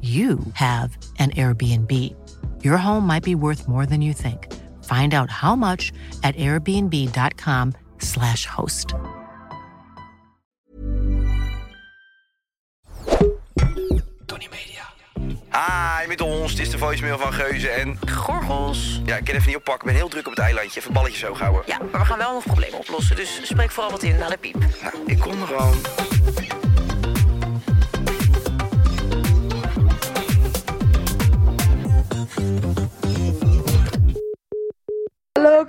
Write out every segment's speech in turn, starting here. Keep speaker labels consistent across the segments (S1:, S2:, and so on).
S1: you have an Airbnb. Your home might be worth more than you think. Find out how much at airbnb.com/slash host.
S2: Tony Media. Hi, met ons. Het is de voicemail van Geuze en...
S3: Gorgels.
S2: Ja, ik kan even niet oppakken. Ik ben heel druk op het eilandje. Even balletjes zo houden.
S3: Ja, maar we gaan wel nog problemen oplossen. Dus spreek vooral wat in na de piep.
S2: Nou, ik kom er gewoon.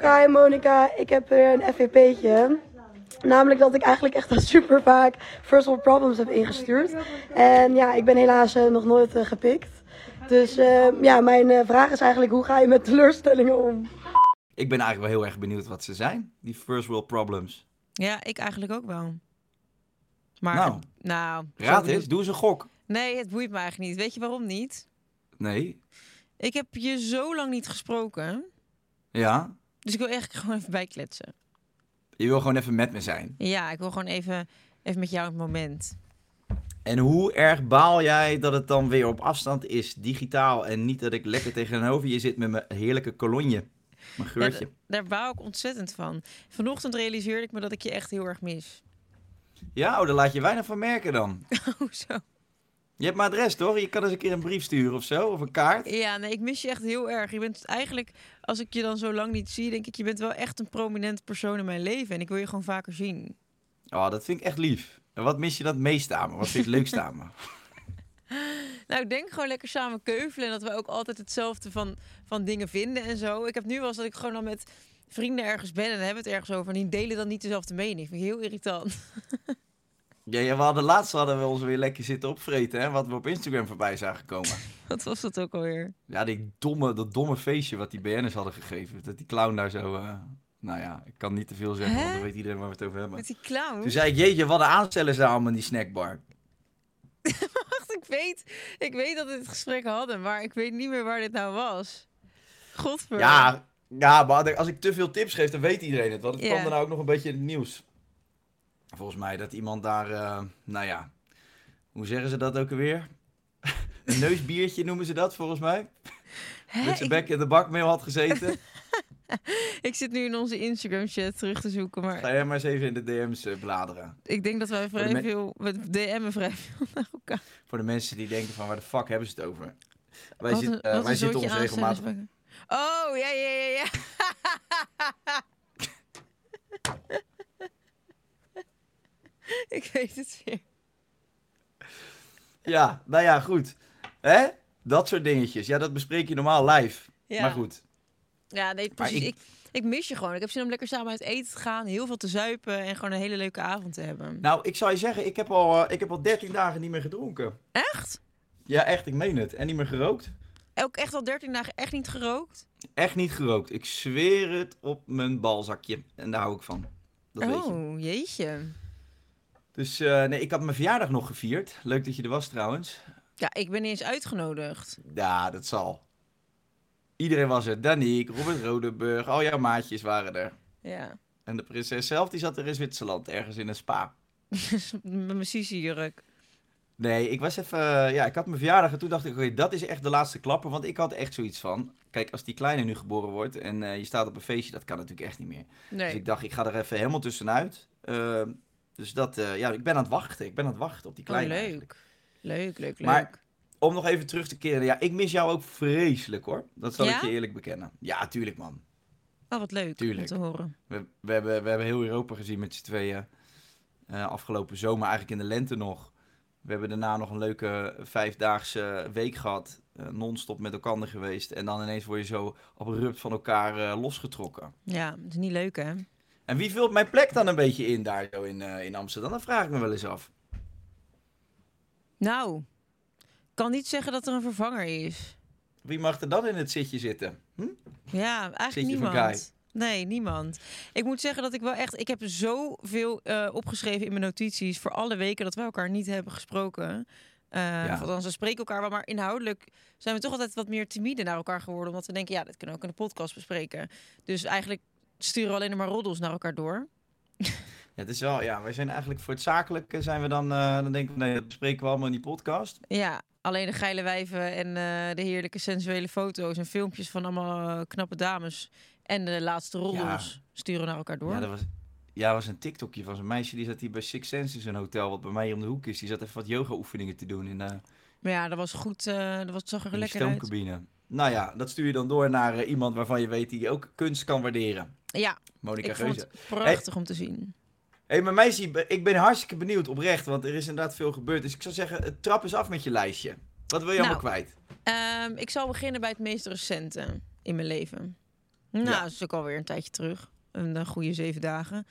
S4: Kai en Monica, ik heb weer een FVP'tje. Namelijk dat ik eigenlijk echt al super vaak First World Problems heb ingestuurd. En ja, ik ben helaas eh, nog nooit eh, gepikt. Dus eh, ja, mijn eh, vraag is eigenlijk hoe ga je met teleurstellingen om?
S5: Ik ben eigenlijk wel heel erg benieuwd wat ze zijn, die first world problems.
S6: Ja, ik eigenlijk ook wel. Maar,
S5: Nou,
S6: nou
S5: Raad eens, doe eens een gok.
S6: Nee, het boeit me eigenlijk niet. Weet je waarom niet?
S5: Nee,
S6: Ik heb je zo lang niet gesproken.
S5: ja.
S6: Dus ik wil eigenlijk gewoon even bijkletsen.
S5: Je wil gewoon even met me zijn.
S6: Ja, ik wil gewoon even, even met jou het moment.
S5: En hoe erg baal jij dat het dan weer op afstand is, digitaal, en niet dat ik lekker tegenover je zit met mijn heerlijke kolonje, mijn geurtje.
S6: daar baal ik ontzettend van. Vanochtend realiseerde ik me dat ik je echt heel erg mis.
S5: Ja, oh, daar laat je weinig van merken dan.
S6: Hoezo?
S5: Je hebt mijn adres, toch? Je kan eens een keer een brief sturen of zo, of een kaart.
S6: Ja, nee, ik mis je echt heel erg. Je bent eigenlijk, als ik je dan zo lang niet zie, denk ik, je bent wel echt een prominent persoon in mijn leven. En ik wil je gewoon vaker zien.
S5: Oh, dat vind ik echt lief. En wat mis je dat meest aan me? Wat vind je het leukst aan me?
S6: Nou, ik denk gewoon lekker samen keuvelen. En dat we ook altijd hetzelfde van, van dingen vinden en zo. Ik heb nu wel eens dat ik gewoon dan met vrienden ergens ben en dan hebben we het ergens over. En die delen dan niet dezelfde mening. Vind ik heel irritant.
S5: Ja, ja, we hadden laatst hadden we ons weer lekker zitten opvreten, hè? Wat we op Instagram voorbij zagen komen.
S6: Wat was dat ook alweer?
S5: Ja, die domme, dat domme feestje wat die BN'ers hadden gegeven. Dat die clown daar zo... eh, nou ja, ik kan niet te veel zeggen, want dan weet iedereen waar we het over hebben.
S6: Met die clown?
S5: Toen zei ik, jeetje, wat een aanstellen ze allemaal in die snackbar.
S6: Wacht, ik weet, ik weet dat we dit gesprek hadden, maar ik weet niet meer waar dit nou was. Godver.
S5: Ja, ja, maar als ik te veel tips geef, dan weet iedereen het. Want het
S6: Ja.
S5: kwam daarna ook nog een beetje in het nieuws. Volgens mij dat iemand daar, eh, nou ja, hoe zeggen ze dat ook alweer? een neusbiertje noemen ze dat, volgens mij.
S6: Hè?
S5: Met zijn bek in de bakmeel had gezeten.
S6: ik zit nu in onze Instagram-chat terug te zoeken,
S5: Ga
S6: maar
S5: jij maar eens even in de DM's eh, bladeren.
S6: ik denk dat wij vrij veel, we DM'en vrij veel naar elkaar.
S5: Voor de mensen die denken van, waar de fuck hebben ze het over? Wij, zit-
S6: een-
S5: eh, wij zitten ons regelmatig...
S6: Oh, ja, ja, ja, ja. ik weet het weer.
S5: Ja, nou ja, goed. Hè? Dat soort dingetjes. Ja, dat bespreek je normaal live.
S6: Ja.
S5: Maar goed.
S6: Ja, nee, precies.
S5: ik-
S6: ik... Ik, mis je gewoon. Ik heb zin om lekker samen uit eten te gaan, heel veel te zuipen en gewoon een hele leuke avond te hebben.
S5: Nou, ik zou je zeggen, ik heb al, eh, ik heb al 13 dagen niet meer gedronken.
S6: Echt?
S5: Ja, echt, ik meen het. En niet meer gerookt.
S6: Ook echt al 13 dagen echt niet gerookt?
S5: Echt niet gerookt. Ik zweer het op mijn balzakje. En daar hou ik van. Dat weet je.
S6: oh, jeetje.
S5: Dus eh, nee, ik had mijn verjaardag nog gevierd. Leuk dat je er was trouwens.
S6: Ja, ik ben niet eens uitgenodigd.
S5: Ja, dat zal. Iedereen was er. Daniek, Robert Rodenburg, al jouw maatjes waren er.
S6: Ja.
S5: En de prinses zelf, die zat er in Zwitserland, ergens in een spa.
S6: Met mijn Sisi-jurk.
S5: Nee, ik was even... eh, ja, ik had mijn verjaardag en toen dacht ik, oké, dat is echt de laatste klapper. Want ik had echt zoiets van... Kijk, als die kleine nu geboren wordt en eh, je staat op een feestje, dat kan natuurlijk echt niet meer. Dus
S6: Nee.
S5: ik dacht, ik ga er even helemaal tussenuit. Ehm, dus dat, eh, ja, ik ben aan het wachten. Ik ben aan het wachten op die
S6: Oh,
S5: kleine eigenlijk.
S6: leuk. Leuk, leuk.
S5: Maar om nog even terug te keren. Ja, ik mis jou ook vreselijk hoor. Dat zal
S6: Ja?
S5: ik je eerlijk bekennen. Ja, tuurlijk man.
S6: Oh, wat leuk
S5: Tuurlijk.
S6: om te horen.
S5: We, we, hebben, we hebben heel Europa gezien met z'n tweeën. eh, afgelopen zomer, eigenlijk in de lente nog. We hebben daarna nog een leuke vijfdaagse week gehad. eh, non-stop met elkaar geweest. En dan ineens word je zo abrupt van elkaar losgetrokken.
S6: Ja, dat is niet leuk hè?
S5: En wie vult mijn plek dan een beetje in daar zo in, eh, in Amsterdam? Dat vraag ik me wel eens af.
S6: Nou, ik kan niet zeggen dat er een vervanger is.
S5: Wie mag er dan in het zitje zitten? Hm?
S6: Ja, eigenlijk
S5: Zitje
S6: niemand. Nee, niemand. Ik moet zeggen dat ik wel echt... Ik heb zoveel eh opgeschreven in mijn notities... voor alle weken dat we elkaar niet hebben gesproken. Eh
S5: Ja.
S6: althans, we spreken elkaar wel, maar inhoudelijk zijn we toch altijd wat meer timide naar elkaar geworden. Omdat we denken, ja, dit kunnen we ook in de podcast bespreken. Dus eigenlijk sturen alleen maar roddels naar elkaar door.
S5: Ja, het is wel, ja, wij zijn eigenlijk voor het zakelijke zijn we dan, eh, dan denken we, nee, dat bespreken we allemaal in die podcast.
S6: Ja, alleen de geile wijven en eh, de heerlijke sensuele foto's en filmpjes van allemaal eh, knappe dames. En de laatste roddels sturen naar elkaar door.
S5: Ja, dat was, ja, was een TikTokje van zo'n meisje die zat hier bij Six Senses, een hotel wat bij mij hier om de hoek is. Die zat even wat yoga oefeningen te doen in,
S6: Maar ja, dat was goed. dat was, zag er
S5: in de
S6: lekker uit.
S5: stoomcabine. Nou ja, dat stuur je dan door naar iemand waarvan je weet die ook kunst kan waarderen.
S6: Ja, vond
S5: Geuze.
S6: prachtig om te zien.
S5: Hé, hey, maar meisje, ik ben hartstikke benieuwd oprecht, want er is inderdaad veel gebeurd. Dus ik zou zeggen, trap eens af met je lijstje. Wat wil je
S6: Nou,
S5: allemaal kwijt?
S6: Ehm, ik zal beginnen bij het meest recente in mijn leven. Nou,
S5: Ja.
S6: dat is ook alweer een tijdje terug. Een, goede zeven dagen.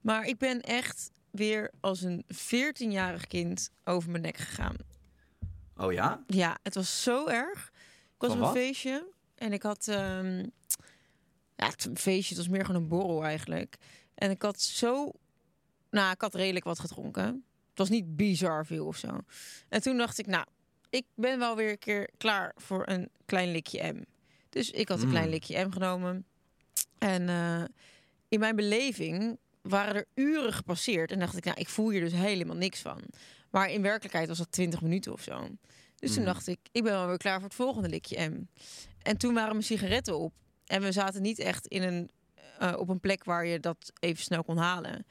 S6: Maar ik ben echt weer als een 14-jarig kind over mijn nek gegaan.
S5: Oh ja?
S6: Ja, het was zo erg. Ik was op een feestje en ik had... ehm, ja, het een feestje, het was meer gewoon een borrel eigenlijk. En ik had zo... Nou, ik had redelijk wat gedronken. Het was niet bizar veel of zo. En toen dacht ik, nou, ik ben wel weer een keer klaar voor een klein likje M. Dus ik had een
S5: Mm.
S6: klein likje M genomen. En eh, in mijn beleving waren er uren gepasseerd. En dacht ik, nou, ik voel hier dus helemaal niks van. Maar in werkelijkheid was dat 20 minuten of zo. Dus toen
S5: Mm.
S6: dacht ik, ik ben wel weer klaar voor het volgende likje M. En toen waren mijn sigaretten op. En we zaten niet echt in een, eh, op een plek waar je dat even snel kon halen.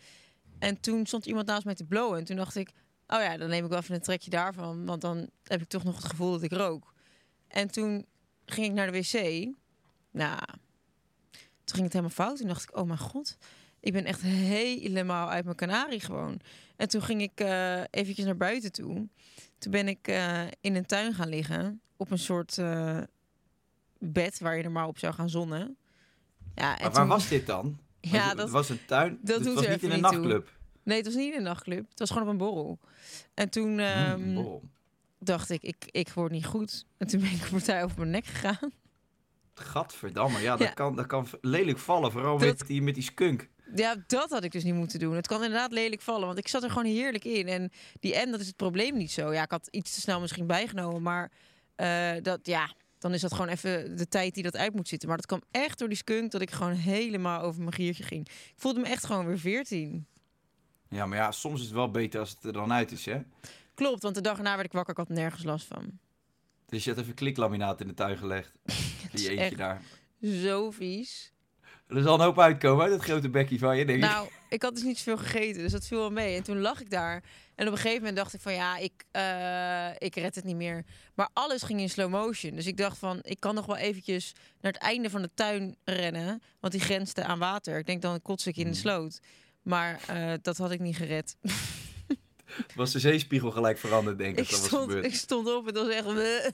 S6: En toen stond iemand naast mij te blowen. En toen dacht ik, oh ja, dan neem ik wel even een trekje daarvan. Want dan heb ik toch nog het gevoel dat ik rook. En toen ging ik naar de wc. Nou, toen ging het helemaal fout. Toen dacht ik, oh mijn god, ik ben echt helemaal uit mijn kanarie gewoon. En toen ging ik eh eventjes naar buiten toe. Toen ben ik eh, in een tuin gaan liggen. Op een soort bed waar je normaal op zou gaan zonnen. Ja, en
S5: Maar waar
S6: toen-
S5: was dit dan?
S6: Ja,
S5: het
S6: dat,
S5: was een tuin.
S6: dat
S5: het
S6: doet
S5: was
S6: er
S5: niet in een
S6: toe.
S5: nachtclub.
S6: Nee, het was niet in een nachtclub. Het was gewoon op een borrel. En toen ehm,
S5: Mm, borrel.
S6: dacht ik, ik, ik word niet goed. En toen ben ik een partij over mijn nek gegaan.
S5: Gadverdamme, ja, dat,
S6: Ja.
S5: Kan, dat kan lelijk vallen. Vooral
S6: Dat-
S5: met, die, met die skunk.
S6: Ja, dat had ik dus niet moeten doen. Het kan inderdaad lelijk vallen, want ik zat er gewoon heerlijk in. En die M, dat is het probleem niet zo. Ja, ik had iets te snel misschien bijgenomen, maar eh, dat, ja, dan is dat gewoon even de tijd die dat uit moet zitten. Maar dat kwam echt door die skunk dat ik gewoon helemaal over mijn giertje ging. Ik voelde me echt gewoon weer 14.
S5: Ja, maar ja, soms is het wel beter als het er dan uit is, hè?
S6: Klopt, want de dag erna werd ik wakker, ik had nergens last van.
S5: Dus je had even kliklaminaat in de tuin gelegd. Die eentje daar.
S6: zo vies.
S5: Er zal een hoop uitkomen uit dat grote bekkie van je, denk.
S6: Nou, ik had dus niet zoveel gegeten, dus dat viel wel mee. En toen lag ik daar. En op een gegeven moment dacht ik van ja, ik, eh, ik red het niet meer. Maar alles ging in slow motion. Dus ik dacht van, ik kan nog wel eventjes naar het einde van de tuin rennen. Want die grensde aan water. Ik denk dan kots ik in de
S5: Hmm.
S6: sloot. Maar eh, dat had ik niet gered.
S5: Was de zeespiegel gelijk veranderd, denk ik,
S6: Ik
S5: dat was
S6: stond,
S5: gebeurd.
S6: ik stond op en het was echt...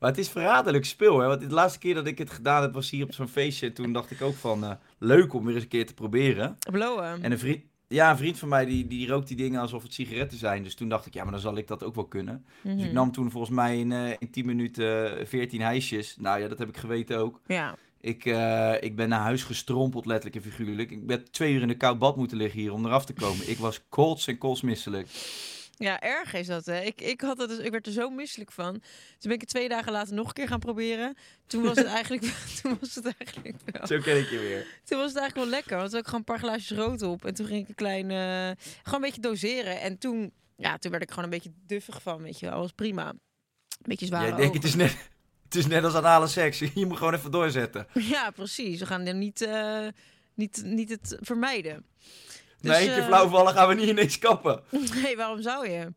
S5: Maar het is verraderlijk spul, hè? Want de laatste keer dat ik het gedaan heb, was hier op zo'n feestje. En toen dacht ik ook van, eh, leuk om weer eens een keer te proberen.
S6: Blowen.
S5: En een vriend, ja, een vriend van mij, die, die rookt die dingen alsof het sigaretten zijn. Dus toen dacht ik, ja, maar dan zal ik dat ook wel kunnen. Dus ik
S6: Mhm.
S5: nam toen volgens mij in, eh, in 10 minuten eh, 14 hijsjes. Nou ja, dat heb ik geweten ook.
S6: Ja.
S5: Ik, eh, ik ben naar huis gestrompeld, letterlijk en figuurlijk. Ik ben twee uur in een koud bad moeten liggen hier om eraf te komen. Ik was kots en kotsmisselijk.
S6: Ja, erg is dat, hè? Ik, ik, had het dus, ik werd er zo misselijk van. Toen ben ik het twee dagen later nog een keer gaan proberen. Toen was het eigenlijk, toen was het eigenlijk wel...
S5: Zo ken ik je weer.
S6: Toen was het eigenlijk wel lekker. Want toen had ik gewoon een paar glaasjes rood op. En toen ging ik een klein... gewoon een beetje doseren. En toen... Ja, toen werd ik gewoon een beetje duffig van, weet je wel. was prima. Een beetje zware
S5: Jij denkt, het is, net, het is net als anale seks. Je moet gewoon even doorzetten.
S6: Ja, precies. We gaan er niet, eh, niet, niet het vermijden. Dus,
S5: één keer
S6: eh,
S5: flauw vallen gaan we niet ineens kappen.
S6: Nee, waarom zou je?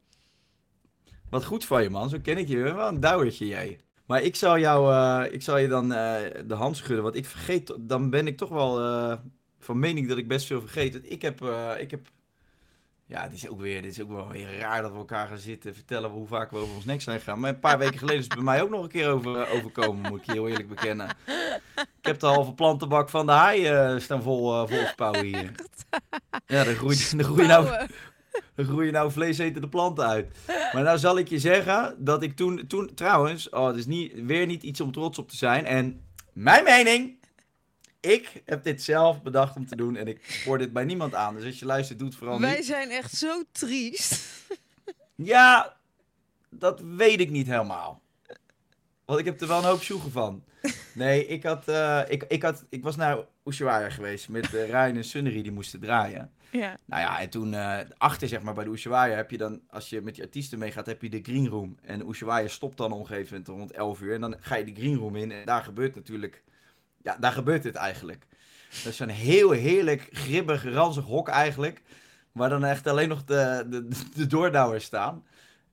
S5: Wat goed van je, man. Zo ken ik je. Je wel een douwertje, jij. Maar ik zal, jou, eh, ik zal je dan eh, de hand schudden, want ik vergeet, dan ben ik toch wel van mening dat ik best veel vergeet. Ik heb, ik heb, ja, dit is ook weer, dit is ook wel weer raar dat we elkaar gaan zitten vertellen hoe vaak we over ons nek zijn gegaan. Maar een paar weken geleden is het bij mij ook nog een keer over, eh, overkomen, moet ik je heel eerlijk bekennen. Ik heb de halve plantenbak van de haai eh, staan vol, eh vol spouwen hier. Ja, dan groeit, dan groeit nou, dan groeien nou vleesetende planten uit. Maar nou zal ik je zeggen dat ik toen, toen trouwens, oh, het is niet, weer niet iets om trots op te zijn. En mijn mening, ik heb dit zelf bedacht om te doen en ik spoor dit bij niemand aan. Dus als je luistert, doe het vooral
S6: Wij
S5: niet.
S6: zijn echt zo triest.
S5: Ja, dat weet ik niet helemaal. Want ik heb er wel een hoop sjoegen van. Nee, ik, had, eh, ik, ik, had, ik was naar Ushuaia geweest met uh, Ryan en Sunnery, die moesten draaien.
S6: Ja.
S5: Nou ja, en toen eh, achter zeg maar bij de Ushuaia heb je dan, als je met die artiesten meegaat, heb je de green room. En Ushuaia stopt dan op een gegeven moment rond 11 uur. En dan ga je de green room in en daar gebeurt natuurlijk, ja, daar gebeurt het eigenlijk. Dat is een heel heerlijk, gribbig, ranzig hok eigenlijk. Waar dan echt alleen nog de, de, de doordouwers staan.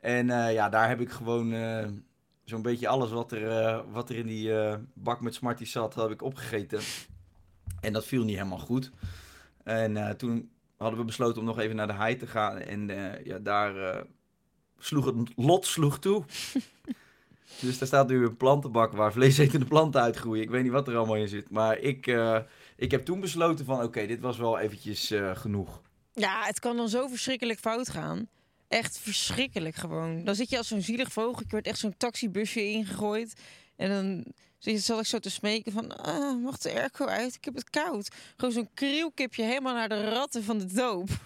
S5: En eh, ja, daar heb ik gewoon eh, zo'n beetje alles wat er, eh, wat er in die bak met Smarties zat, heb ik opgegeten. En dat viel niet helemaal goed. En toen hadden we besloten om nog even naar de hei te gaan. En ja, daar sloeg het lot sloeg toe. dus daar staat nu een plantenbak waar vleesetende planten uitgroeien. Ik weet niet wat er allemaal in zit. Maar ik, eh, ik heb toen besloten van oké, dit was wel eventjes eh, genoeg.
S6: Ja, het kan dan zo verschrikkelijk fout gaan. Echt verschrikkelijk gewoon. Dan zit je als zo'n zielig vogeltje, wordt echt zo'n taxibusje ingegooid. En dan zit je- zal ik zo te smeken van, ah, mag de airco uit? Ik heb het koud. Gewoon zo'n krielkipje helemaal naar de ratten van de doop.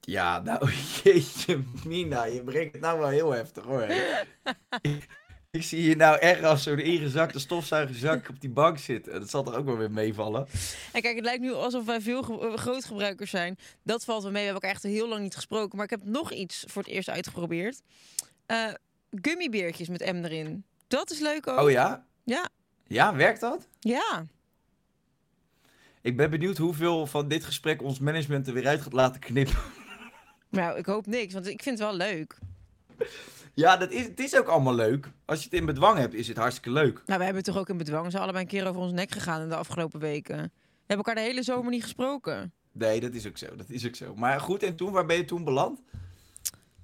S5: Ja, nou, jeetje, Mina, je brengt het nou wel heel heftig hoor. ik, zie je nou echt als zo'n ingezakte stofzuigerzak op die bank zitten. Dat zal toch ook wel weer meevallen.
S6: En kijk, het lijkt nu alsof wij veel ge- eh, grootgebruikers zijn. Dat valt wel mee. We hebben elkaar echt heel lang niet gesproken. Maar ik heb nog iets voor het eerst uitgeprobeerd. Eh gummibeertjes met M erin. Dat is leuk ook.
S5: Oh ja?
S6: Ja.
S5: Ja, werkt dat?
S6: Ja.
S5: Ik ben benieuwd hoeveel van dit gesprek ons management er weer uit gaat laten knippen.
S6: Nou, ik hoop niks, want ik vind het wel leuk.
S5: Ja, dat is, het is ook allemaal leuk. Als je het in bedwang hebt, is het hartstikke leuk.
S6: Nou, we hebben toch ook in bedwang. Ze zijn allebei een keer over ons nek gegaan in de afgelopen weken. We hebben elkaar de hele zomer niet gesproken.
S5: Nee, dat is ook zo. Dat is ook zo. Maar goed, en toen, waar ben je toen beland?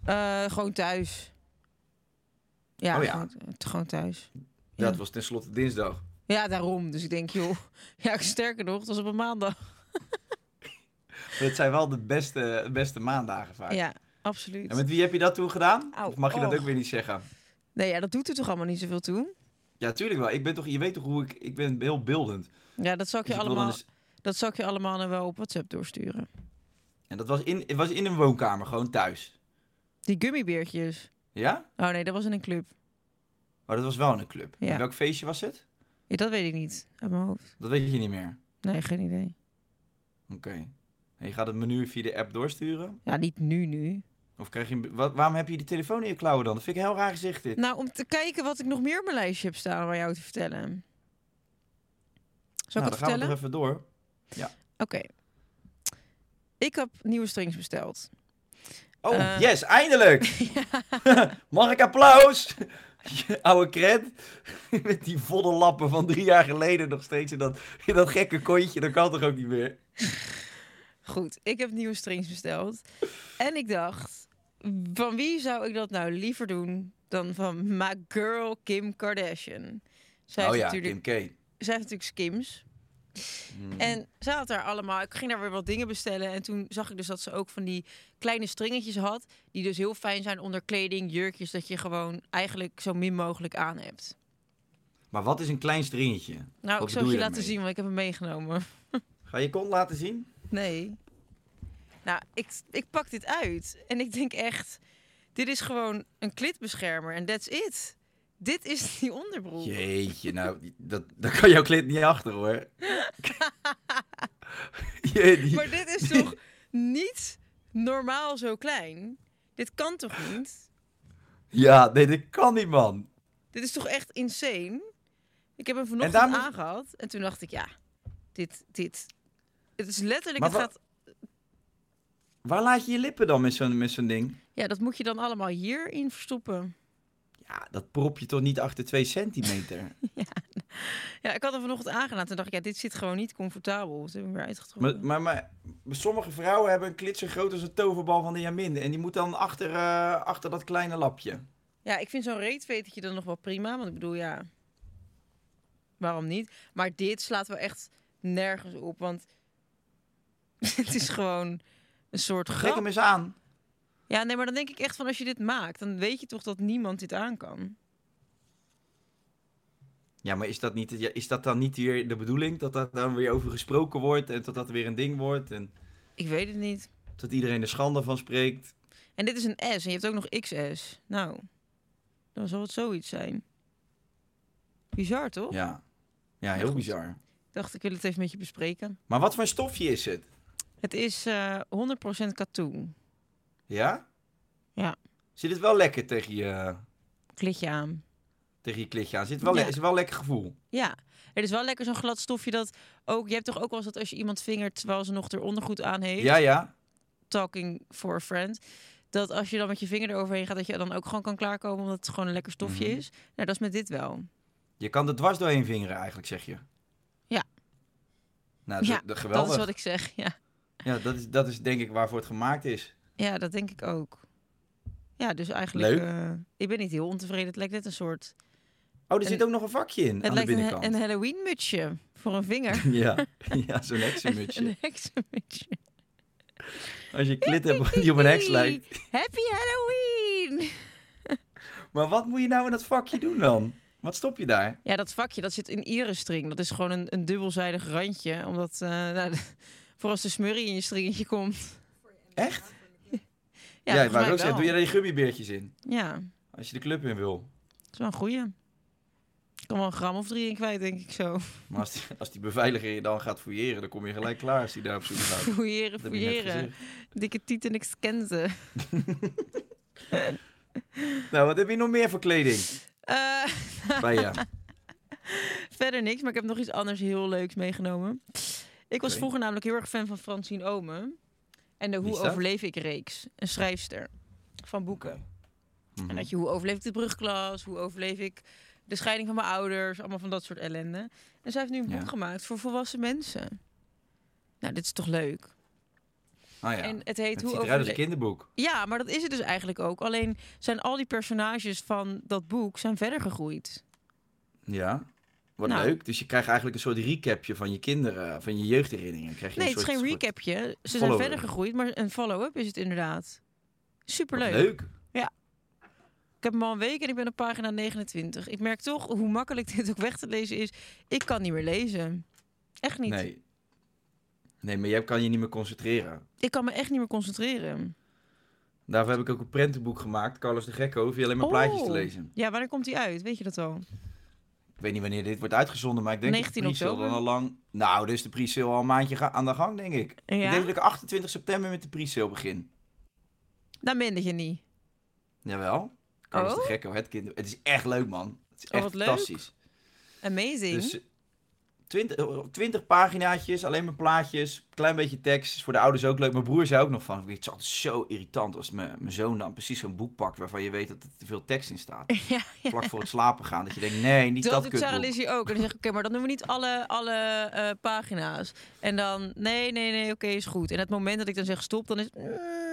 S6: Eh, gewoon thuis. Ja,
S5: Oh ja.
S6: Gewoon, gewoon thuis.
S5: Ja, het was tenslotte dinsdag.
S6: Ja, daarom. Dus ik denk, joh. Ja, sterker nog, het was op een maandag.
S5: Het zijn wel de beste, beste maandagen vaak.
S6: Ja, absoluut.
S5: En met wie heb je dat toen gedaan?
S6: Au,
S5: of mag je dat
S6: och.
S5: ook weer niet zeggen?
S6: Nee, ja, dat doet er toch allemaal niet zoveel toe?
S5: Ja, tuurlijk wel. Ik ben toch, je weet toch hoe ik... Ik ben heel beeldend.
S6: Ja, dat zal ik je,
S5: Dus ik dan
S6: allemaal,
S5: eens-
S6: dat zal ik je allemaal nou wel op WhatsApp doorsturen.
S5: En dat was in, het was in een woonkamer, gewoon thuis.
S6: Die gummibeertjes.
S5: Ja?
S6: Oh nee, dat was in een club.
S5: Maar dat was wel in een club.
S6: Ja.
S5: En welk feestje was het?
S6: Ja, dat weet ik niet. Uit mijn hoofd.
S5: Dat weet je niet meer.
S6: Nee, geen idee.
S5: Oké. En je gaat het menu via de app doorsturen?
S6: Ja, niet nu, nu.
S5: Of krijg je... Wat, waarom heb je die telefoon in je klauwen dan? Dat vind ik heel raar gezicht dit.
S6: Nou, om te kijken wat ik nog meer op mijn lijstje heb staan om aan jou te vertellen. Zal ik
S5: nou,
S6: het
S5: dan gaan we nog even door.
S6: Oké. Ik heb nieuwe strings besteld.
S5: Oh,
S6: Eh.
S5: yes, eindelijk! Mag ik applaus? Oude kret. Met die volle lappen van drie jaar geleden nog steeds in dat, in dat gekke kontje. Dat kan toch ook niet meer?
S6: Goed, ik heb nieuwe strings besteld. En ik dacht, van wie zou ik dat nou liever doen dan van my girl Kim Kardashian? Zij
S5: oh ja,
S6: natuurlijk,
S5: Kim K.
S6: zij heeft natuurlijk Skims.
S5: Hmm.
S6: En ze had daar allemaal, ik ging daar weer wat dingen bestellen. En toen zag ik dus dat ze ook van die kleine stringetjes had. Die dus heel fijn zijn onder kleding, jurkjes. Dat je gewoon eigenlijk zo min mogelijk aan hebt.
S5: Maar wat is een klein stringetje?
S6: Nou,
S5: Wat
S6: ik zal je
S5: je
S6: laten zien, want ik heb hem meegenomen.
S5: Ga je kont laten zien?
S6: Nee. Nou, ik, ik pak dit uit. En ik denk echt, dit is gewoon een klitbeschermer. En that's it. Dit is die onderbroek.
S5: Jeetje, nou, dat, daar kan jouw klit niet achter hoor. Je, die-
S6: Maar dit is toch niet normaal zo klein? Dit kan toch niet?
S5: Ja, nee, dat kan niet, man.
S6: Dit is toch echt insane? Ik heb hem vanochtend
S5: moet-
S6: aangehad. En toen dacht ik, ja, dit, dit. Het is letterlijk,
S5: Maar
S6: het gaat...
S5: Waar laat je je lippen dan met zo'n met zo'n ding?
S6: Ja, dat moet je dan allemaal hierin verstoppen.
S5: Ja, dat prop je toch niet achter twee centimeter?
S6: Ja, ik had er vanochtend aangedaan. Toen dacht ik, ja, dit zit gewoon niet comfortabel. Dus heb ik weer uitgetrokken.
S5: maar, maar, maar sommige vrouwen hebben een klit zo groot als een toverbal van de Jaminde. En die moet dan achter, eh, achter dat kleine lapje.
S6: Ja, ik vind zo'n reetvetertje dan nog wel prima. Want ik bedoel, ja, waarom niet? Maar dit slaat wel echt nergens op. Want het is gewoon een soort grap.
S5: hem eens aan.
S6: Ja, nee, maar dan denk ik echt van als je dit maakt, dan weet je toch dat niemand dit aan kan.
S5: Ja, maar is dat, niet, is dat dan niet weer de bedoeling? Dat daar dan weer over gesproken wordt en dat dat weer een ding wordt? En
S6: Ik weet het niet.
S5: dat iedereen er schande van spreekt?
S6: En dit is een S en je hebt ook nog XS. Nou, dan zal het zoiets zijn. Bizar, toch?
S5: Ja, ja heel
S6: goed.
S5: bizar.
S6: Ik dacht, ik wil het even met je bespreken.
S5: Maar wat voor stofje is het?
S6: Het is eh 100% katoen.
S5: Ja?
S6: Ja.
S5: Zit het wel lekker tegen je,
S6: Klitje aan.
S5: tegen je klitje aan? Zit het wel, le- is het wel een lekker gevoel?
S6: Ja, het is wel lekker zo'n glad stofje dat ook... Je hebt toch ook wel eens dat als je iemand vingert terwijl ze nog er ondergoed aan heeft...
S5: Ja, ja.
S6: Talking for a friend. Dat als je dan met je vinger eroverheen gaat, dat je dan ook gewoon kan klaarkomen omdat het gewoon een lekker stofje
S5: Mhm.
S6: is. Nou, dat is met dit wel.
S5: Je kan er dwars doorheen vingeren eigenlijk, zeg je.
S6: Ja.
S5: Nou,
S6: ja,
S5: dat, geweldig.
S6: is wat ik zeg. Ja.
S5: Ja, dat is, dat is denk ik waarvoor het gemaakt is.
S6: ja, dat denk ik ook. Ja, dus eigenlijk...
S5: Leuk.
S6: eh, ik ben niet heel ontevreden. Het lijkt net een soort...
S5: Oh, er zit ook nog een vakje in
S6: Het
S5: aan de
S6: lijkt een,
S5: binnenkant.
S6: een Halloween mutsje voor een vinger.
S5: Ja, ja zo'n heksenmutsje.
S6: een heksenmutsje.
S5: Als je klit hebt die op een heks lijkt.
S6: Happy Halloween!
S5: Maar wat moet je nou in dat vakje doen dan? Wat stop je daar?
S6: Ja, dat vakje, dat zit in iris string. Dat is gewoon een, een dubbelzijdig randje. Omdat, eh, nou, voor als de smurrie in je stringetje komt.
S5: Echt?
S6: Ja,
S5: Ja,
S6: mij
S5: ook zeggen, doe je daar die gummibeertjes in?
S6: Ja,
S5: Als je de club in wil.
S6: dat is wel een goeie. Ik kan wel een gram of drie in kwijt, denk ik zo.
S5: Maar als die, als die beveiliger je dan gaat fouilleren, dan kom je gelijk klaar als die daar op zoek gaat.
S6: Fouilleren, fouilleren. Dikke tieten, ik scan ze.
S5: Nou, wat heb je nog meer voor kleding? Bij je?
S6: verder niks, maar ik heb nog iets anders heel leuks meegenomen. Ik was vroeger namelijk heel erg fan van Francine Omen. En de Hoe overleef ik reeks. Een schrijfster van boeken.
S5: Mhm.
S6: En dat je hoe overleef ik de brugklas, hoe overleef ik de scheiding van mijn ouders, allemaal van dat soort ellende. En zij heeft nu een
S5: Ja.
S6: boek gemaakt voor volwassen mensen. Nou, dit is toch leuk?
S5: Ah ja.
S6: En het heet
S5: het
S6: Hoe
S5: als een
S6: overleef
S5: kinderboek.
S6: Ja, maar dat is het dus eigenlijk ook. Alleen zijn al die personages van dat boek zijn verder gegroeid.
S5: Ja. Wat
S6: Nou.
S5: leuk. Dus je krijgt eigenlijk een soort recapje van je kinderen, van je jeugdherinneringen. Krijg je
S6: Nee,
S5: een
S6: het is geen recapje. Ze zijn verder gegroeid, maar een follow-up is het inderdaad.
S5: Wat
S6: Superleuk.
S5: leuk.
S6: Ik heb hem al een week en ik ben op pagina 29. Ik merk toch hoe makkelijk dit ook weg te lezen is. Ik kan niet meer lezen. Echt niet.
S5: Nee. Nee, maar jij kan je niet meer concentreren.
S6: Ik kan me echt niet meer concentreren.
S5: Daarvoor heb ik ook een prentenboek gemaakt, Carlos de Gekko, hoef je alleen maar plaatjes te
S6: Oh.
S5: lezen.
S6: Ja, wanneer komt hij uit? Weet je dat al?
S5: Ik weet niet wanneer dit wordt uitgezonden, maar ik denk
S6: 19
S5: dat de pre-sale
S6: oktober.
S5: dan al lang... Nou, dus de pre-sale al een maandje aan de gang, denk ik. Ik
S6: Ja?
S5: denk dat ik 28 september met de pre-sale begin.
S6: Dan ben je niet.
S5: Jawel.
S6: Oh?
S5: de Gekko, het kind. Het is echt leuk, man. Het is
S6: Oh,
S5: echt
S6: leuk.
S5: fantastisch.
S6: Amazing.
S5: Dus eh, 20, eh, 20 paginaatjes, alleen maar plaatjes, klein beetje tekst. Is voor de ouders ook leuk. Mijn broer zei ook nog van, het is altijd zo irritant als mijn, mijn zoon dan precies zo'n boek pakt waarvan je weet dat er te veel tekst in staat.
S6: ja, ja.
S5: Vlak voor het slapen gaan, dat je denkt, nee, niet
S6: Dat
S5: dat
S6: doet Sarah. Lizzie ook. En dan zeg ik, oké, maar dan doen we niet alle, alle eh, pagina's. En dan, nee, nee, nee, oké, is goed. En het moment dat ik dan zeg stop, dan is mm,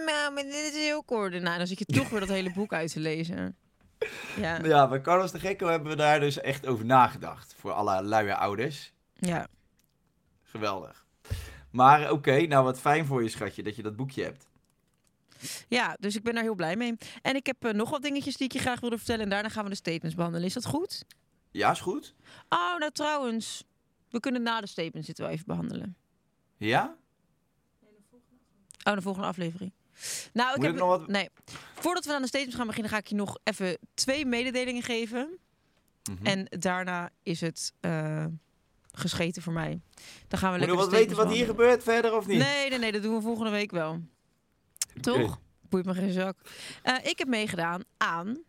S6: nou, maar dit is heel kort. En nou, dan zit je toch weer dat hele boek uit te lezen. Ja,
S5: Ja, bij Carlos de Gekko hebben we daar dus echt over nagedacht. Voor alle luie ouders.
S6: Ja.
S5: Geweldig. Maar oké, nou wat fijn voor je schatje dat je dat boekje hebt.
S6: ja, dus ik ben daar heel blij mee. En ik heb eh, nog wat dingetjes die ik je graag wilde vertellen. En daarna gaan we de statements behandelen. Is dat goed?
S5: Ja, is goed.
S6: Oh, nou trouwens. We kunnen na de statements dit wel even behandelen.
S5: Ja?
S6: Oh, de volgende aflevering. Nou, ik
S5: Moet
S6: heb...
S5: ik nog wat-
S6: Nee. Voordat we aan de statements gaan beginnen, ga ik je nog even twee mededelingen geven.
S5: Mhm.
S6: En daarna is het eh, gescheten voor mij. Dan gaan we lekker
S5: weten wat hier gebeurt verder of niet?
S6: Nee, nee, nee, dat doen we volgende week wel. Toch? Boeit me geen zak. Eh, ik heb meegedaan aan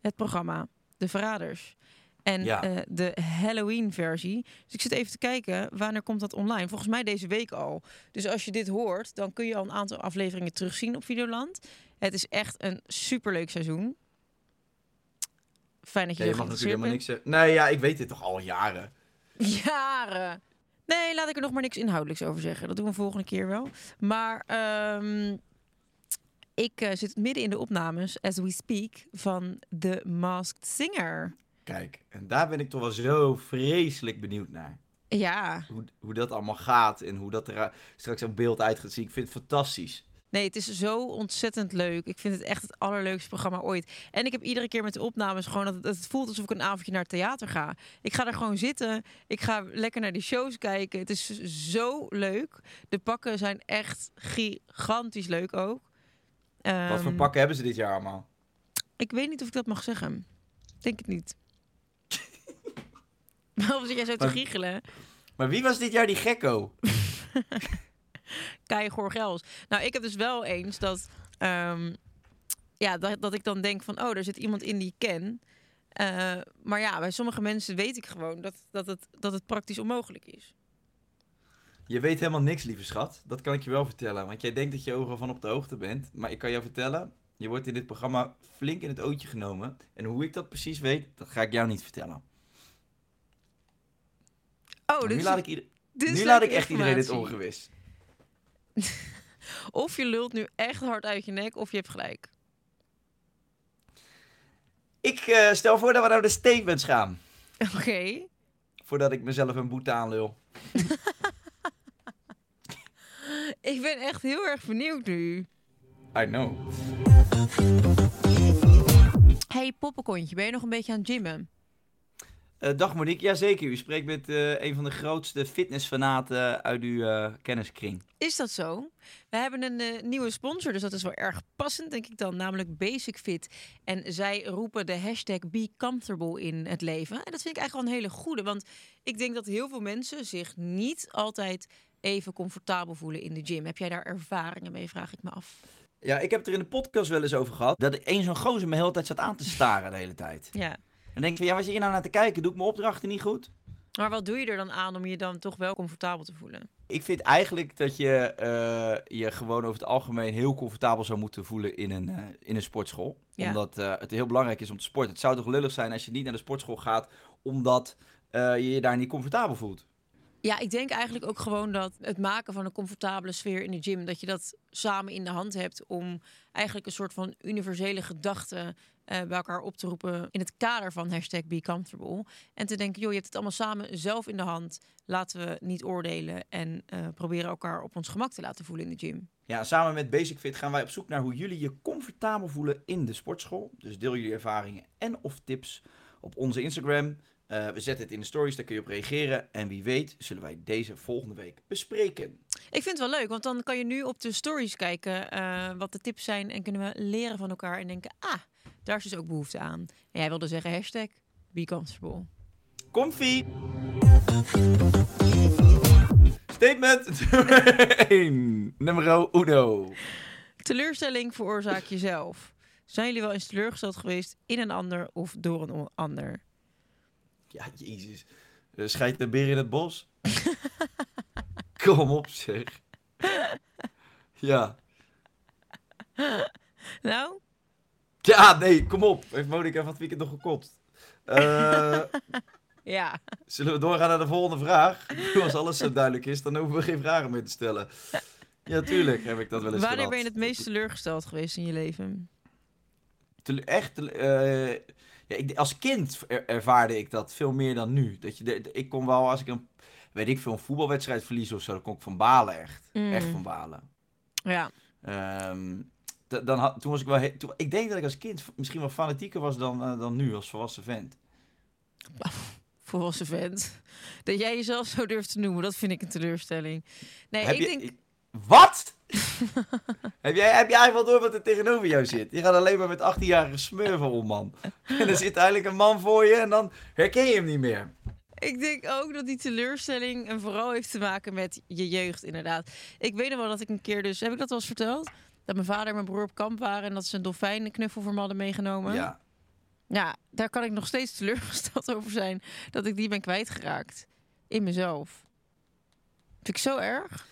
S6: het programma De Verraders. En
S5: Ja.
S6: eh, de Halloween-versie. Dus ik zit even te kijken, wanneer komt dat online? Volgens mij deze week al. Dus als je dit hoort, dan kun je al een aantal afleveringen terugzien op Videoland. Het is echt een superleuk seizoen. Fijn dat je zo
S5: je mag natuurlijk helemaal niks zeggen. Nee, ja, ik weet dit toch al jaren.
S6: Jaren. Nee, laat ik er nog maar niks inhoudelijks over zeggen. Dat doen we volgende keer wel. Maar ehm, ik eh, zit midden in de opnames, as we speak, van The Masked Singer.
S5: Kijk, en daar ben ik toch wel zo vreselijk benieuwd naar.
S6: Ja,
S5: Hoe, hoe dat allemaal gaat en hoe dat er straks op beeld uit gaat zien. Ik vind het fantastisch.
S6: Nee, het is zo ontzettend leuk. Ik vind het echt het allerleukste programma ooit. En ik heb iedere keer met de opnames gewoon dat het, het voelt alsof ik een avondje naar het theater ga. Ik ga er gewoon zitten. Ik ga lekker naar die shows kijken. Het is zo leuk. De pakken zijn echt gigantisch leuk ook.
S5: Wat voor
S6: Ehm,
S5: pakken hebben ze dit jaar allemaal?
S6: Ik weet niet of ik dat mag zeggen. Denk het niet. Waarom zit jij zo te
S5: Maar-
S6: giechelen?
S5: Maar wie was dit jaar die gekko?
S6: Kai Gorgels. Nou, ik heb dus wel eens dat, ehm, ja, dat, dat ik dan denk van, oh, er zit iemand in die ik ken. Eh, maar ja, bij sommige mensen weet ik gewoon dat, dat, het, dat het praktisch onmogelijk is.
S5: Je weet helemaal niks, lieve schat. Dat kan ik je wel vertellen. Want jij denkt dat je overal van op de hoogte bent. Maar ik kan jou vertellen, je wordt in dit programma flink in het ootje genomen. En hoe ik dat precies weet, dat ga ik jou niet vertellen.
S6: Oh, dus
S5: nu laat ik, ieder- nu laat ik echt iedereen dit ongewis.
S6: Of je lult nu echt hard uit je nek, of je hebt gelijk.
S5: Ik eh, stel voor dat we naar de statements gaan.
S6: Oké.
S5: Voordat ik mezelf een boete aanlul.
S6: Ik ben echt heel erg benieuwd nu.
S5: I know.
S6: Hey, poppenkontje, ben je nog een beetje aan het gymmen?
S5: Eh, dag Monique, jazeker. U spreekt met eh, een van de grootste fitnessfanaten uit uw eh, kenniskring.
S6: Is dat zo? We hebben een nieuwe sponsor, dus dat is wel erg passend, denk ik dan, namelijk Basic Fit. En zij roepen de hashtag Be Comfortable in het leven. En dat vind ik eigenlijk wel een hele goede, want ik denk dat heel veel mensen zich niet altijd even comfortabel voelen in de gym. Heb jij daar ervaringen mee, vraag ik me af.
S5: Ja, ik heb het er in de podcast wel eens over gehad. Dat één zo'n gozer me de hele tijd zat aan te staren de hele tijd.
S6: Ja.
S5: En dan denk ik van, ja, waar zit je nou naar te kijken? Doe ik mijn opdrachten niet goed?
S6: Maar wat doe je er dan aan om je dan toch wel comfortabel te voelen?
S5: Ik vind eigenlijk dat je eh, je gewoon over het algemeen heel comfortabel zou moeten voelen in een, eh, in een sportschool.
S6: Ja.
S5: Omdat eh, het heel belangrijk is om te sporten. Het zou toch lullig zijn als je niet naar de sportschool gaat omdat je je daar niet comfortabel voelt.
S6: Ja, ik denk eigenlijk ook gewoon dat het maken van een comfortabele sfeer in de gym, dat je dat samen in de hand hebt om eigenlijk een soort van universele gedachte eh, bij elkaar op te roepen in het kader van hashtag Be Comfortable. En te denken, joh, je hebt het allemaal samen zelf in de hand. Laten we niet oordelen en eh, proberen elkaar op ons gemak te laten voelen in de gym.
S5: Ja, samen met Basic Fit gaan wij op zoek naar hoe jullie je comfortabel voelen in de sportschool. Dus deel jullie ervaringen en of tips op onze Instagram. Eh, we zetten het in de stories, daar kun je op reageren. En wie weet zullen wij deze volgende week bespreken.
S6: Ik vind het wel leuk, want dan kan je nu op de stories kijken wat de tips zijn en kunnen we leren van elkaar en denken, ah, daar is dus ook behoefte aan. En jij wilde zeggen hashtag Be Comfortable.
S5: Comfy! Statement nummer 1. Numero uno.
S6: Teleurstelling veroorzaak jezelf. Zijn jullie wel eens teleurgesteld geweest in een ander of door een ander?
S5: Ja, jezus. Uh, schijt de beer in het bos? Kom op, zeg. Ja.
S6: Nou,
S5: Ja, nee, kom op. Heeft Monika van het weekend nog gekotst? Eh,
S6: ja.
S5: zullen we doorgaan naar de volgende vraag? Als alles zo duidelijk is, dan hoeven we geen vragen meer te stellen. Ja, tuurlijk heb ik dat wel eens
S6: Wanneer
S5: gehad.
S6: ben je het meest teleurgesteld geweest in je leven?
S5: Tele- echt, eh, ja, ik, als kind er- ervaarde ik dat veel meer dan nu. Dat je, de- ik kon wel, als ik een, weet ik veel, een voetbalwedstrijd verlies of zo, dan kon ik van balen echt.
S6: Mm.
S5: Echt van balen.
S6: Ja.
S5: D- dan had, toen was ik wel, toen, ik denk dat ik als kind misschien wel fanatieker was dan, eh, dan nu als volwassen vent.
S6: Volwassen vent. Dat jij jezelf zo durft te noemen, dat vind ik een teleurstelling. Nee,
S5: heb
S6: ik
S5: je,
S6: denk...
S5: Wat? heb, jij, heb jij eigenlijk wel door wat er tegenover jou zit? Je gaat alleen maar met 18-jarige smurven om, man. En er zit eigenlijk een man voor je en dan herken je hem niet meer.
S6: Ik denk ook dat die teleurstelling en vooral heeft te maken met je jeugd, inderdaad. Ik weet nog wel dat ik een keer dus... Heb ik dat wel eens verteld? Dat mijn vader en mijn broer op kamp waren... en dat ze een dolfijnenknuffel voor me hadden meegenomen.
S5: Ja.
S6: Ja, daar kan ik nog steeds teleurgesteld over zijn... dat ik die ben kwijtgeraakt. In mezelf. Vind ik zo erg.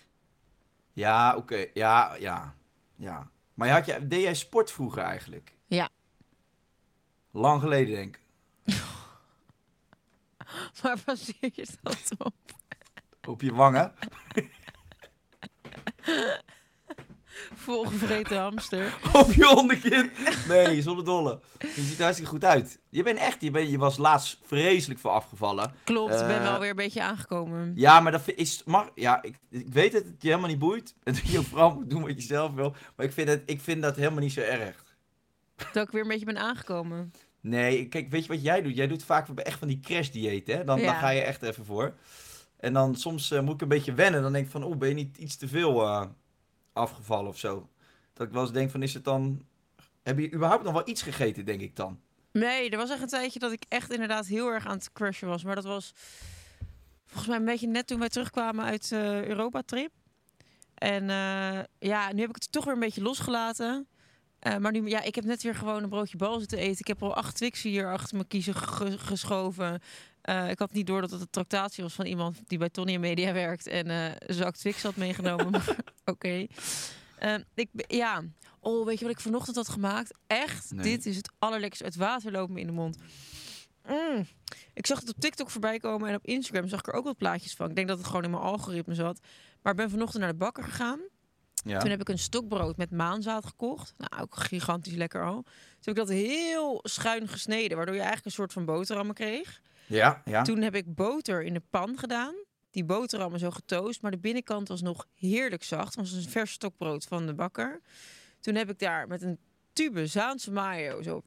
S5: Ja, oké. Ja, ja. Ja. Maar had je, deed jij sport vroeger eigenlijk?
S6: Ja.
S5: Lang geleden, denk ik.
S6: Waar baseer je dat op?
S5: Op je wangen.
S6: Volgevreten hamster.
S5: Op je onderkin. Nee, zonder dolle. Je ziet er hartstikke goed uit. Je bent echt, je, bent, je was laatst vreselijk voor afgevallen.
S6: Klopt, ik ben
S5: Eh,
S6: wel weer een beetje aangekomen.
S5: Ja, maar dat is. Mag, ja, ik, ik weet dat het je helemaal niet boeit. En dat je vooral moet doen wat je zelf wil. Maar ik vind, het, ik vind dat helemaal niet zo erg.
S6: Dat ik weer een beetje ben aangekomen.
S5: Nee, kijk, weet je wat jij doet? Jij doet vaak echt van die crash-dieet, hè? Dan, dan ga je echt even voor. En dan soms eh, moet ik een beetje wennen. Dan denk ik van, oh, ben je niet iets te veel eh, afgevallen of zo? Dat ik wel eens denk van, is het dan... Heb je überhaupt nog wel iets gegeten, denk ik dan?
S6: Nee, er was echt een tijdje dat ik echt inderdaad heel erg aan het crushen was. Maar dat was volgens mij een beetje net toen wij terugkwamen uit de Europa-trip. En eh, ja, nu heb ik het toch weer een beetje losgelaten. Eh, maar nu, ja, ik heb net weer gewoon een broodje bal zitten eten. Ik heb al acht Twixen hier achter mijn kiezen ge- geschoven. Eh, ik had niet door dat het een tractatie was van iemand die bij Tony Media werkt. En eh een zak Twix had meegenomen. Oké. Eh, ik, ja. Oh, weet je wat ik vanochtend had gemaakt? Echt,
S5: Nee.
S6: dit is het allerlekkerste. Het water loopt me in de mond. Mm. Ik zag het op TikTok voorbij komen en op Instagram zag ik er ook wat plaatjes van. Ik denk dat het gewoon in mijn algoritme zat. Maar ik ben vanochtend naar de bakker gegaan.
S5: Ja.
S6: Toen heb ik een stokbrood met maanzaad gekocht. Nou, ook gigantisch lekker al. Toen heb ik dat heel schuin gesneden, waardoor je eigenlijk een soort van boterhammen kreeg.
S5: Ja, ja.
S6: Toen heb ik boter in de pan gedaan. Die boterhammen zo getoast, maar de binnenkant was nog heerlijk zacht. Het was een vers stokbrood van de bakker. Toen heb ik daar met een tube Zaanse mayo zo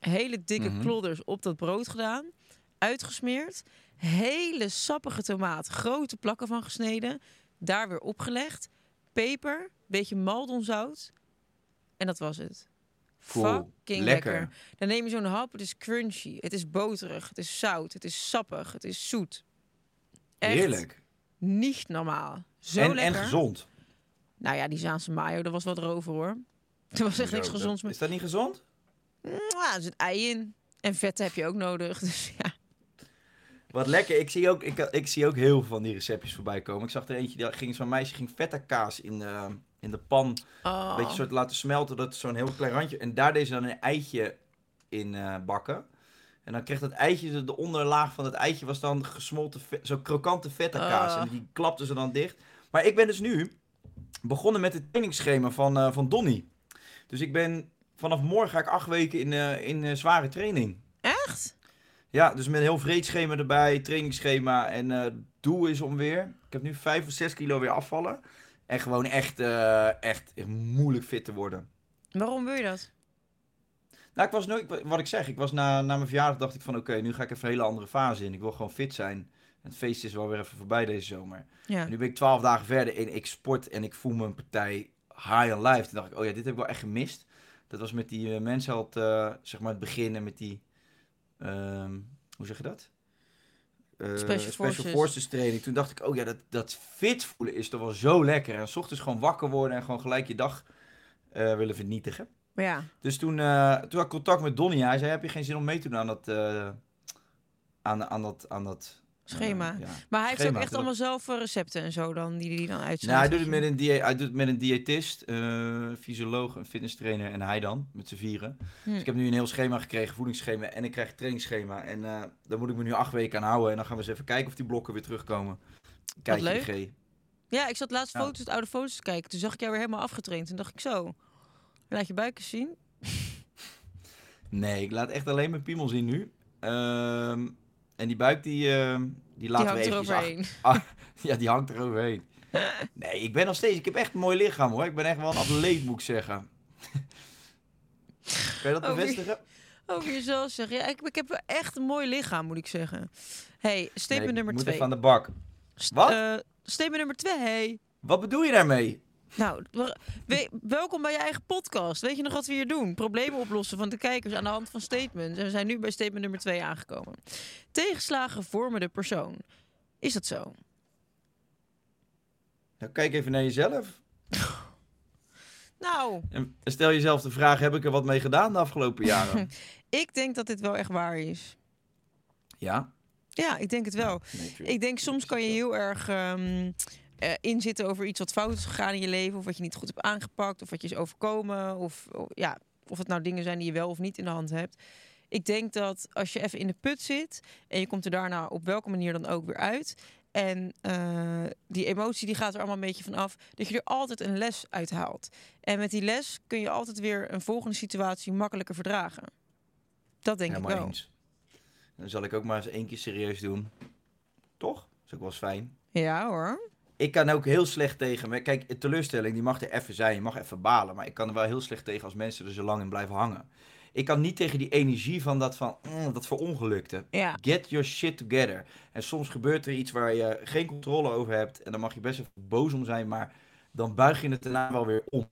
S6: hele dikke
S5: Mhm.
S6: klodders op dat brood gedaan. Uitgesmeerd. Hele sappige tomaat, grote plakken van gesneden. Daar weer opgelegd. Peper, beetje maldonzout. En dat was het.
S5: Cool.
S6: Fucking
S5: Lekker.
S6: lekker. Dan neem je zo'n hap, het is crunchy, het is boterig, het is zout, het is sappig, het is zoet. Echt
S5: Heerlijk.
S6: Niet normaal. Zo
S5: En, en
S6: lekker.
S5: gezond.
S6: Nou ja, die Zaanse mayo, daar was wat erover hoor. Er was echt niks
S5: Zo,
S6: gezonds
S5: dat-. Is dat niet gezond?
S6: Mwah, er zit ei in. En vetten heb je ook nodig. Dus ja.
S5: Wat lekker. Ik zie, ook, ik, ik zie ook heel veel van die receptjes voorbij komen. Ik zag er eentje, die ging zo'n meisje ging feta kaas in de, in de pan
S6: Oh.
S5: een beetje soort laten smelten. Dat zo'n heel klein randje. En daar deed ze dan een eitje in eh, bakken. En dan kreeg dat eitje, de, de onderlaag van het eitje was dan gesmolten, ve- zo krokante feta kaas.
S6: Ah.
S5: En die klapte ze dan dicht. Maar ik ben dus nu begonnen met het trainingsschema van, eh, van Donny. Dus ik ben, vanaf morgen ga ik acht weken in, eh, in zware training.
S6: Echt?
S5: Ja, dus met een heel vreed schema erbij, trainingsschema. En eh, het doel is om weer, ik heb nu 5 of 6 kilo weer afvallen. En gewoon echt, eh, echt, echt moeilijk fit te worden.
S6: Waarom wil je dat?
S5: Nou, ik was nooit, wat ik zeg, ik was na, na mijn verjaardag dacht ik van oké, nu ga ik even een hele andere fase in. Ik wil gewoon fit zijn. Het feest is wel weer even voorbij deze zomer.
S6: Ja.
S5: En nu ben ik 12 dagen verder en ik sport en ik voel mijn partij high on life. Toen dacht ik, oh ja, dit heb ik wel echt gemist. Dat was met die uh, mensen had, eh, zeg maar het begin en met die, ehm, hoe zeg je dat? Eh,
S6: Special Forces.
S5: Forces training. Toen dacht ik, oh ja, dat, dat fit voelen is toch wel zo lekker. En s ochtends gewoon wakker worden en gewoon gelijk je dag eh, willen vernietigen.
S6: Ja,
S5: Dus toen, eh, toen had ik contact met Donnie. Hij zei, heb je geen zin om mee te doen aan dat... aan, aan dat, aan dat
S6: Schema.
S5: ja.
S6: maar hij heeft ook echt allemaal zelf eh, recepten en zo dan, die hij dan uitzendt.
S5: Nou, hij doet het met een, dia- hij doet het met een diëtist, eh fysioloog, een fitnesstrainer en hij dan, met z'n vieren.
S6: Hm.
S5: Dus ik heb nu een heel schema gekregen, voedingsschema en ik krijg trainingsschema. En eh daar moet ik me nu acht weken aan houden. En dan gaan we eens even kijken of die blokken weer terugkomen. Kijk
S6: leuk.
S5: G.
S6: Ja, ik zat laatst
S5: Ja.
S6: foto's, oude foto's te kijken. Toen zag ik jou weer helemaal afgetraind. Toen dacht ik zo, laat je buik eens zien.
S5: Nee, ik laat echt alleen mijn piemel zien nu. Ehm, en die buik, die, ehm, die laten
S6: die
S5: we
S6: hangt
S5: even
S6: eroverheen.
S5: Ja, die hangt er overheen. Nee, ik ben nog steeds... Ik heb echt een mooi lichaam, hoor. Ik ben echt wel een atleet, moet ik zeggen. Kan je dat bevestigen?
S6: Over jezelf zeggen. Ja, ik, ik heb echt een mooi lichaam, moet ik zeggen. hey, statement
S5: Nee,
S6: nummer
S5: moet
S6: twee.
S5: even aan de bak.
S6: St-
S5: Wat?
S6: eh, statement nummer twee.
S5: Wat bedoel je daarmee?
S6: Nou, we- welkom bij je eigen podcast. Weet je nog wat we hier doen? Problemen oplossen van de kijkers aan de hand van statements. En we zijn nu bij statement nummer twee aangekomen. Tegenslagen vormen de persoon. Is dat zo?
S5: Nou, kijk even naar jezelf.
S6: Nou,
S5: En stel jezelf de vraag, heb ik er wat mee gedaan de afgelopen jaren?
S6: ik denk dat dit wel echt waar is.
S5: ja?
S6: Ja, ik denk het wel.
S5: Nee.
S6: Ik denk soms kan je heel erg ehm, eh, inzitten over iets wat fout is gegaan in je leven, of wat je niet goed hebt aangepakt, of wat je is overkomen, of of- ja, of het nou dingen zijn die je wel of niet in de hand hebt. Ik denk dat als je even in de put zit en je komt er daarna op welke manier dan ook weer uit. En eh, die emotie die gaat er allemaal een beetje van af. Dat je er altijd een les uit haalt. En met die les kun je altijd weer een volgende situatie makkelijker verdragen. Dat denk ik wel.
S5: eens. Dan zal ik ook maar eens één keer serieus doen. Toch? Dat is ook wel eens fijn.
S6: Ja hoor.
S5: Ik kan ook heel slecht tegen. maar Kijk, teleurstelling die mag er even zijn. Je mag even balen. Maar ik kan er wel heel slecht tegen als mensen er zo lang in blijven hangen. Ik kan niet tegen die energie van dat van mm, dat verongelukte.
S6: Ja.
S5: Get your shit together. En soms gebeurt er iets waar je geen controle over hebt. En dan mag je best even boos om zijn. Maar dan buig je het daarna wel weer om.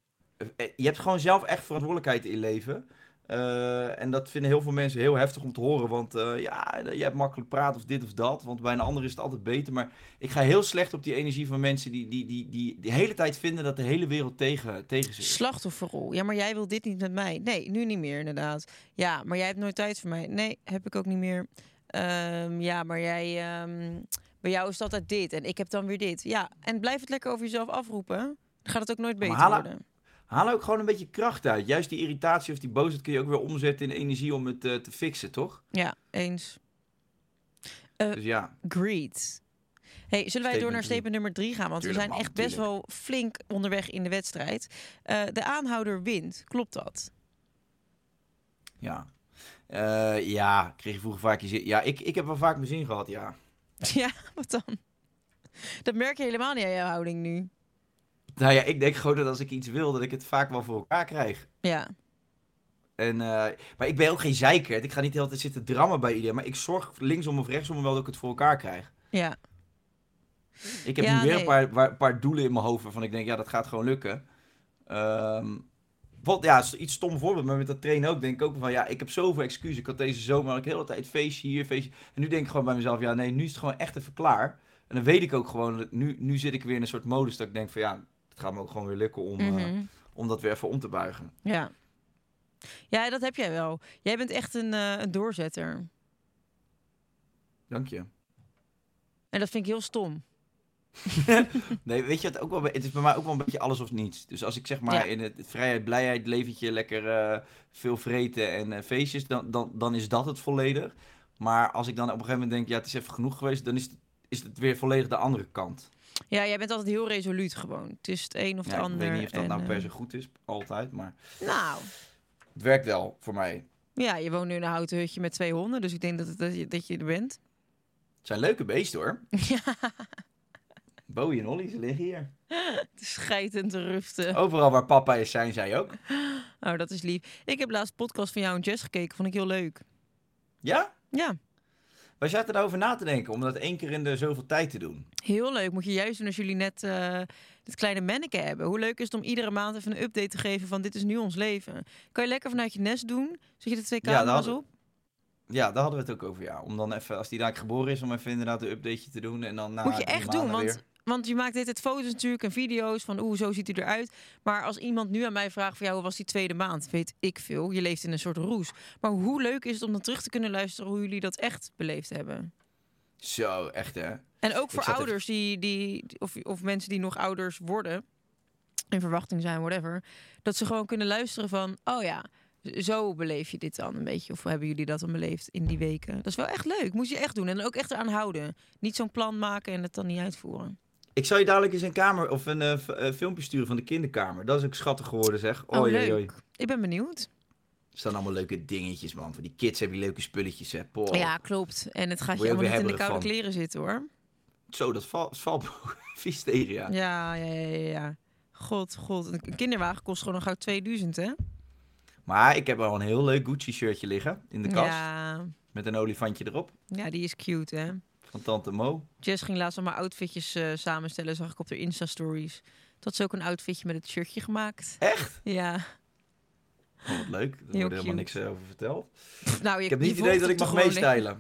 S5: Eh, Je hebt gewoon zelf echt verantwoordelijkheid in leven. Eh, en dat vinden heel veel mensen heel heftig om te horen. Want eh, ja, je hebt makkelijk praten of dit of dat. Want bij een ander is het altijd beter. Maar ik ga heel slecht op die energie van mensen die die, die, die, die hele tijd vinden dat de hele wereld tegen, tegen ze is.
S6: Slachtofferrol. Ja, maar jij wil dit niet met mij. Nee, nu niet meer inderdaad. Ja, maar jij hebt nooit tijd voor mij. Nee, heb ik ook niet meer. Ehm, ja, maar jij... ehm, bij jou is het altijd dit en ik heb dan weer dit. Ja, en blijf het lekker over jezelf afroepen. Dan gaat het ook nooit beter worden.
S5: Haal ook gewoon een beetje kracht uit. Juist die irritatie of die boosheid kun je ook weer omzetten in energie om het eh, te fixen, toch?
S6: Ja, eens.
S5: Dus ja,
S6: Greed. Hey, zullen wij door naar statement nummer drie gaan? Want
S5: Tuurlijk,
S6: we zijn
S5: man,
S6: echt best wel flink onderweg in de wedstrijd. Eh, de aanhouder wint. Klopt dat?
S5: ja. Ja, kreeg je vroeger vaak je zin. Ja, ik, ik heb wel vaak mijn zin gehad, ja.
S6: ja, wat dan? Dat merk je helemaal niet aan jouw houding nu.
S5: Nou ja, ik denk gewoon dat als ik iets wil, dat ik het vaak wel voor elkaar krijg.
S6: Ja,
S5: En, eh, maar ik ben ook geen zeikert. Ik ga niet de hele tijd zitten drammen bij iedereen. Maar ik zorg linksom of rechtsom wel dat ik het voor elkaar krijg.
S6: ja.
S5: Ik heb
S6: Ja,
S5: nu weer
S6: nee.
S5: een paar, paar, paar doelen in mijn hoofd waarvan ik denk, ja, dat gaat gewoon lukken. Ehm wat, ja, iets stom voorbeeld, maar met dat trainen ook denk ik ook van, ja, ik heb zoveel excuses. Ik had deze zomer ik de hele tijd feestje hier, feestje. En nu denk ik gewoon bij mezelf, ja, nee, nu is het gewoon echt even klaar. En dan weet ik ook gewoon, nu, nu zit ik weer in een soort modus dat ik denk van, ja, het gaat me ook gewoon weer lukken om, eh,
S6: Mhm.
S5: om dat weer even om te buigen.
S6: Ja. Ja, dat heb jij wel. Jij bent echt een, eh, een doorzetter.
S5: Dank je.
S6: En dat vind ik heel stom.
S5: Nee, weet je, het, ook wel, het is bij mij ook wel een beetje alles of niets. Dus als ik zeg maar
S6: Ja.
S5: in het vrijheid, blijheid, leventje, lekker eh, veel vreten en feestjes, dan, dan, dan is dat het volledig. Maar als ik dan op een gegeven moment denk, ja, het is even genoeg geweest, dan is het, is het weer volledig de andere kant.
S6: Ja, jij bent altijd heel resoluut gewoon. Het is het een of
S5: Ja,
S6: het
S5: ik
S6: ander.
S5: weet niet of dat
S6: en,
S5: nou per
S6: eh,
S5: se goed is, altijd, maar
S6: Nou,
S5: het werkt wel voor mij.
S6: ja, je woont nu in een houten hutje met twee honden. Dus ik denk dat, het, dat, je, dat je er bent.
S5: Het zijn leuke beesten hoor.
S6: Ja,
S5: Bowie en Ollie, ze liggen hier.
S6: en te ruften.
S5: Overal waar papa is, zijn zij ook.
S6: Oh, dat is lief. Ik heb laatst podcast van jou en Jess gekeken. Vond ik heel leuk.
S5: Ja?
S6: Ja,
S5: Wij zaten daarover na te denken, om dat één keer in de zoveel tijd te doen.
S6: heel leuk. Moet je juist doen als jullie net eh dit kleine manneke hebben. Hoe leuk is het om iedere maand even een update te geven van dit is nu ons leven. Kan je lekker vanuit je nest doen? Zet je de twee
S5: Ja,
S6: camera's
S5: hadden-
S6: op?
S5: Ja, daar hadden we het ook over, ja. Om dan even, als die daar geboren is, om even inderdaad een updateje te doen. En dan na
S6: Moet je echt doen, want, want je maakt dit het foto's natuurlijk en video's van oeh, zo ziet hij eruit. Maar als iemand nu aan mij vraagt van jou, hoe was die tweede maand? Weet ik veel, je leeft in een soort roes. Maar hoe leuk is het om dan terug te kunnen luisteren hoe jullie dat echt beleefd hebben?
S5: Zo, echt hè.
S6: En ook voor
S5: even-
S6: ouders die, die of, of mensen die nog ouders worden, in verwachting zijn, whatever, dat ze gewoon kunnen luisteren van, oh ja, zo beleef je dit dan een beetje. Of hebben jullie dat dan beleefd in die weken? Dat is wel echt leuk, moet je echt doen. En ook echt eraan houden. Niet zo'n plan maken en het dan niet uitvoeren.
S5: Ik zal je dadelijk eens een kamer of een eh, eh, filmpje sturen van de kinderkamer. Dat is ook schattig geworden, zeg.
S6: Oh, leuk. Ik ben benieuwd.
S5: Er staan allemaal leuke dingetjes, man. Voor die kids heb je leuke spulletjes, hè.
S6: Ja, klopt. En het gaat je
S5: je
S6: allemaal niet in de koude
S5: van.
S6: kleren zitten hoor.
S5: Zo, dat valt valt vies tegen, ja.
S6: Ja, ja, ja, ja. ja. God, god. Een kinderwagen kost gewoon nog gauw 2000, hè?
S5: Maar ik heb al een heel leuk Gucci-shirtje liggen in de kast.
S6: Ja.
S5: Met een olifantje erop.
S6: ja, die is cute, hè?
S5: Van Tante Mo.
S6: Jess ging laatst allemaal outfitjes eh, samenstellen, zag ik op de Insta-stories. Had ze ook een outfitje met het shirtje gemaakt.
S5: Echt?
S6: Ja.
S5: Oh, wat leuk. Er wordt
S6: Heel
S5: helemaal
S6: cute.
S5: niks eh, over verteld.
S6: Nou, je,
S5: Ik heb niet het idee dat ik mag
S6: lekker.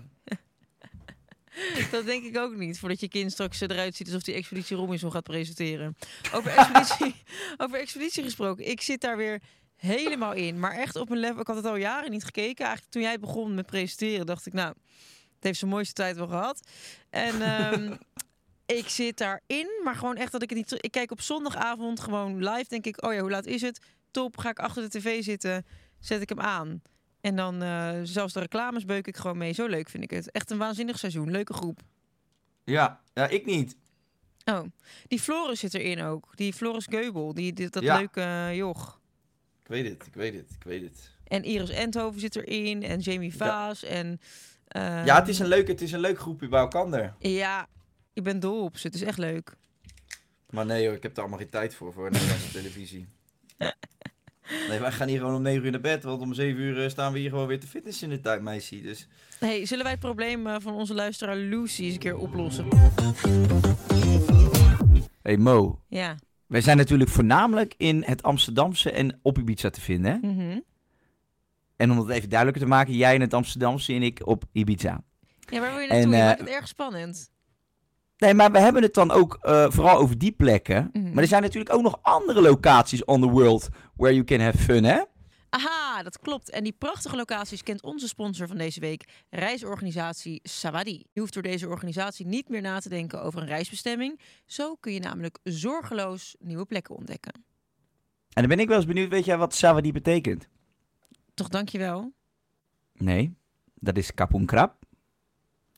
S6: Dat denk ik ook niet. Voordat je kind straks eruit ziet alsof die Expeditie Robinson gaat presenteren. Over Expeditie, over expeditie gesproken. Ik zit daar weer helemaal in. Maar echt op een level. Ik had het al jaren niet gekeken. Eigenlijk toen jij begon met presenteren dacht ik, nou, heeft zijn mooiste tijd wel gehad. En ehm, Ik zit daarin, maar gewoon echt dat ik het niet... Ik kijk op zondagavond gewoon live, denk ik... Oh ja, hoe laat is het? Top, ga ik achter de tv zitten, zet ik hem aan. En dan eh, zelfs de reclames beuk ik gewoon mee. Zo leuk vind ik het. Echt een waanzinnig seizoen. Leuke groep.
S5: Ja, ja ik niet.
S6: Oh, die Floris zit erin ook. Die Floris Geubel, die, die- dat
S5: Ja.
S6: leuke eh, joch.
S5: Ik weet het, ik weet het, ik weet het.
S6: En Iris Endhoven zit erin. En Jamie Vaas. En, eh,
S5: Ja, het is een leuk, het is een leuk groepje bij elkaar.
S6: Ja, ik ben dol op ze. Het is echt leuk.
S5: Maar nee hoor, ik heb er allemaal geen tijd voor, voor Nederlandse televisie. Nee, wij gaan hier gewoon om 9 uur naar bed, want om 7 uur eh, staan we hier gewoon weer te fitnessen in de tijd, meisje. Dus
S6: Hey, zullen wij het probleem eh, van onze luisteraar Lucy eens een keer oplossen?
S5: Hey Mo,
S6: Ja.
S5: wij zijn natuurlijk voornamelijk in het Amsterdamse en op Ibiza te vinden. Hè?
S6: Mhm.
S5: En om het even duidelijker te maken, jij in het Amsterdamse en ik op Ibiza.
S6: Ja, waar wil je
S5: En,
S6: naartoe? Je
S5: eh,
S6: maakt het erg spannend.
S5: Nee, maar we hebben het dan ook eh, vooral over die plekken.
S6: Mhm.
S5: Maar er zijn natuurlijk ook nog andere locaties on the world where you can have fun, hè?
S6: Aha, dat klopt. En die prachtige locaties kent onze sponsor van deze week, reisorganisatie Savadi. Je hoeft door deze organisatie niet meer na te denken over een reisbestemming. Zo kun je namelijk zorgeloos nieuwe plekken ontdekken.
S5: En dan ben ik wel eens benieuwd, weet jij wat Savadi betekent?
S6: Toch dankjewel.
S5: Nee, dat is kapun krab.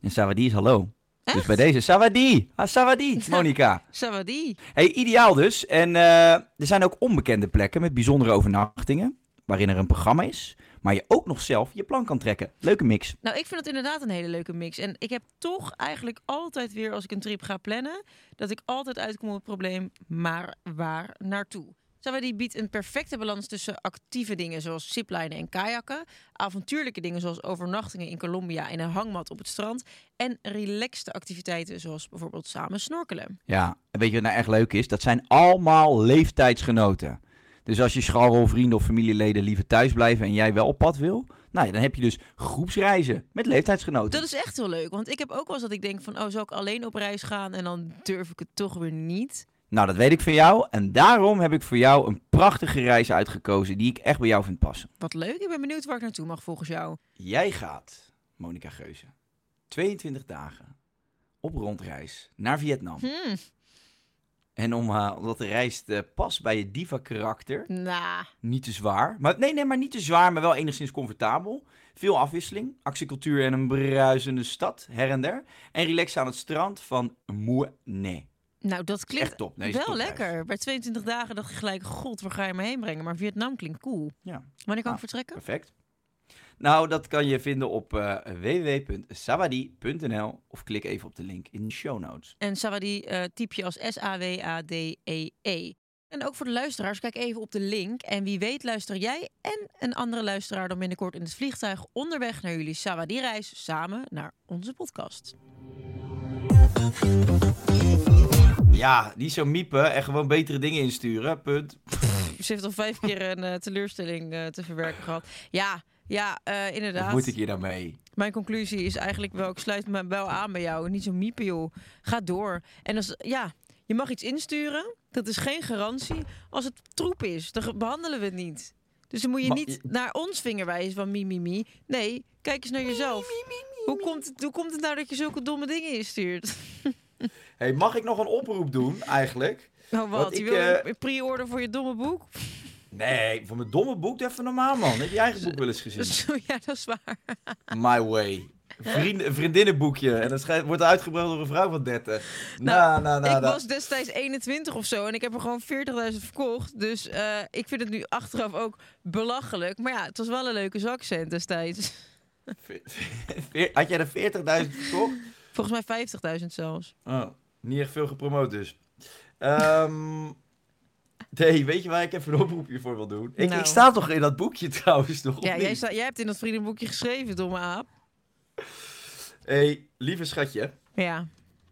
S5: En Savadi is hallo. Dus bij deze, Savadi! Ah, Savadi, Monica.
S6: Savadi.
S5: Hey, ideaal dus. En eh, er zijn ook onbekende plekken met bijzondere overnachtingen, waarin er een programma is, maar je ook nog zelf je plan kan trekken. Leuke mix.
S6: Nou, ik vind het inderdaad een hele leuke mix. En ik heb toch eigenlijk altijd weer, als ik een trip ga plannen, dat ik altijd uitkom op het probleem, maar waar naartoe? Savadi biedt een perfecte balans tussen actieve dingen zoals ziplinen en kajakken, avontuurlijke dingen zoals overnachtingen in Colombia in een hangmat op het strand en relaxte activiteiten zoals bijvoorbeeld samen snorkelen.
S5: Ja, en weet je wat nou echt leuk is? Dat zijn allemaal leeftijdsgenoten. Dus als je scharrel, vrienden of familieleden liever thuis blijven en jij wel op pad wil, nou ja, dan heb je dus groepsreizen met leeftijdsgenoten.
S6: Dat is echt heel leuk, want ik heb ook wel eens dat ik denk van, oh, zal ik alleen op reis gaan en dan durf ik het toch weer niet.
S5: Nou, dat weet ik van jou en daarom heb ik voor jou een prachtige reis uitgekozen die ik echt bij jou vind passen.
S6: Wat leuk, ik ben benieuwd waar ik naartoe mag volgens jou.
S5: Jij gaat, Monica Geuze, 22 dagen op rondreis naar Vietnam.
S6: Hmm.
S5: En om, eh, omdat de reis eh, past bij je diva-karakter,
S6: Nou,
S5: niet te zwaar. Maar, nee, nee, maar niet te zwaar, maar wel enigszins comfortabel. Veel afwisseling, actiecultuur en een bruisende stad, her en der. En relax aan het strand van Moernet.
S6: Nou dat klinkt
S5: top. Nee,
S6: wel lekker. Bij 22 dagen dacht ik gelijk, god, waar ga je me heen brengen? Maar Vietnam klinkt cool.
S5: Ja,
S6: Wanneer kan
S5: Nou,
S6: ik vertrekken?
S5: perfect. Nou, dat kan je vinden op eh www.savadi.nl of klik even op de link in de show notes.
S6: En Savadi eh typ je als S-A-W-A-D-E-E. E En ook voor de luisteraars, kijk even op de link. En wie weet luister jij en een andere luisteraar dan binnenkort in het vliegtuig onderweg naar jullie Savadi-reis samen naar onze podcast.
S5: Ja, niet zo miepen en gewoon betere dingen insturen, punt.
S6: Ze heeft al vijf keer een eh, teleurstelling eh, te verwerken gehad. Ja, ja, eh,
S5: Wat
S6: inderdaad.
S5: moet ik hier nou mee?
S6: Mijn conclusie is eigenlijk wel, ik sluit me wel aan bij jou. Niet zo miepen, joh. Ga door. En als, ja, je mag iets insturen. Dat is geen garantie. Als het troep is, dan behandelen we het niet. Dus dan moet je niet naar ons vinger wijzen van mi, mi, mi. Nee, kijk eens naar jezelf. Hoe komt, het, hoe komt het nou dat je zulke domme dingen instuurt?
S5: Hey, mag ik nog een oproep doen, eigenlijk?
S6: Oh, wat? Je
S5: ik,
S6: wil
S5: eh,
S6: een pre-order voor je domme boek?
S5: Nee, voor mijn domme boek, even normaal, man. Heb je eigen boek wel eens gezien?
S6: Ja, dat is waar.
S5: My Way. Vriend, vriendinnenboekje. En dat wordt uitgebracht door een vrouw van 30. Nou, nou, nou.
S6: ik
S5: nou.
S6: was destijds 21 of zo en ik heb er gewoon 40.000 verkocht. Dus eh, ik vind het nu achteraf ook belachelijk. Maar ja, het was wel een leuke zakcent destijds.
S5: Had jij er 40.000 verkocht?
S6: Volgens mij 50.000 zelfs.
S5: Oh, niet echt veel gepromoot dus. Ehm nee, weet je waar ik even een oproepje voor wil doen? Ik,
S6: Nou.
S5: ik sta toch in dat boekje trouwens nog,
S6: Ja, jij, sta- jij hebt in dat vriendenboekje geschreven, domme aap.
S5: hey, lieve schatje.
S6: Ja.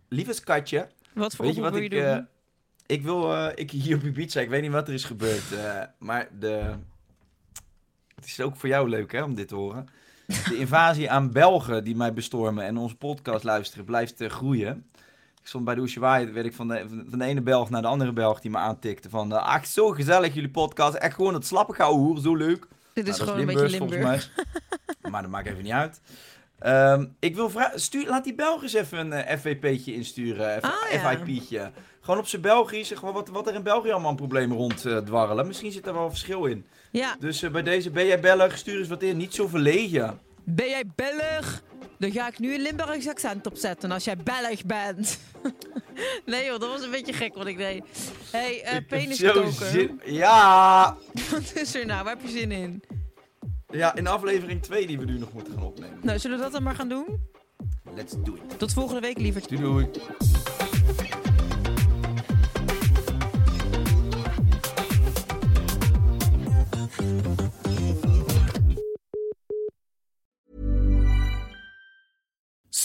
S5: Lieve schatje.
S6: Wat voor
S5: je
S6: oproep
S5: wat
S6: wil
S5: ik...
S6: je
S5: eh,
S6: doen?
S5: ik wil... eh, ik hier op Ibiza, ik weet niet wat er is gebeurd. eh, maar de... Het is ook voor jou leuk, hè, om dit te horen. De invasie aan Belgen die mij bestormen en onze podcast luisteren blijft eh, groeien. Ik stond bij de Ushuaia, werd ik van de, van de ene Belg naar de andere Belg die me aantikte van... eh, Ach, zo gezellig jullie podcast. Echt gewoon het slappe gauw hoer, zo leuk.
S6: Dit is
S5: Nou,
S6: gewoon een beetje Limburg.
S5: maar dat maakt even niet uit. Ehm, ik wil vragen, laat die Belg eens even een eh, FVP'tje insturen, even
S6: Ah, ja.
S5: FIP'tje. Gewoon op zijn Belgisch, gewoon wat, wat er in België allemaal aan problemen ronddwarrelen. Misschien zit er wel verschil in.
S6: Ja,
S5: Dus eh, bij deze, ben jij Belg, stuur eens wat in, niet zo verlegen.
S6: ben jij Belg? Dan ga ik nu een Limburgs accent opzetten als jij Belg bent. nee joh, dat was een beetje gek wat ik deed. hey,
S5: zin- Ja!
S6: Wat is er nou? Waar heb je zin in?
S5: Ja, in aflevering 2 die we nu nog moeten gaan opnemen.
S6: Nou, zullen we dat dan maar gaan doen?
S5: Let's do it.
S6: Tot volgende week, liever.
S5: Doei doei.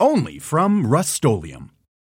S7: Only from Rust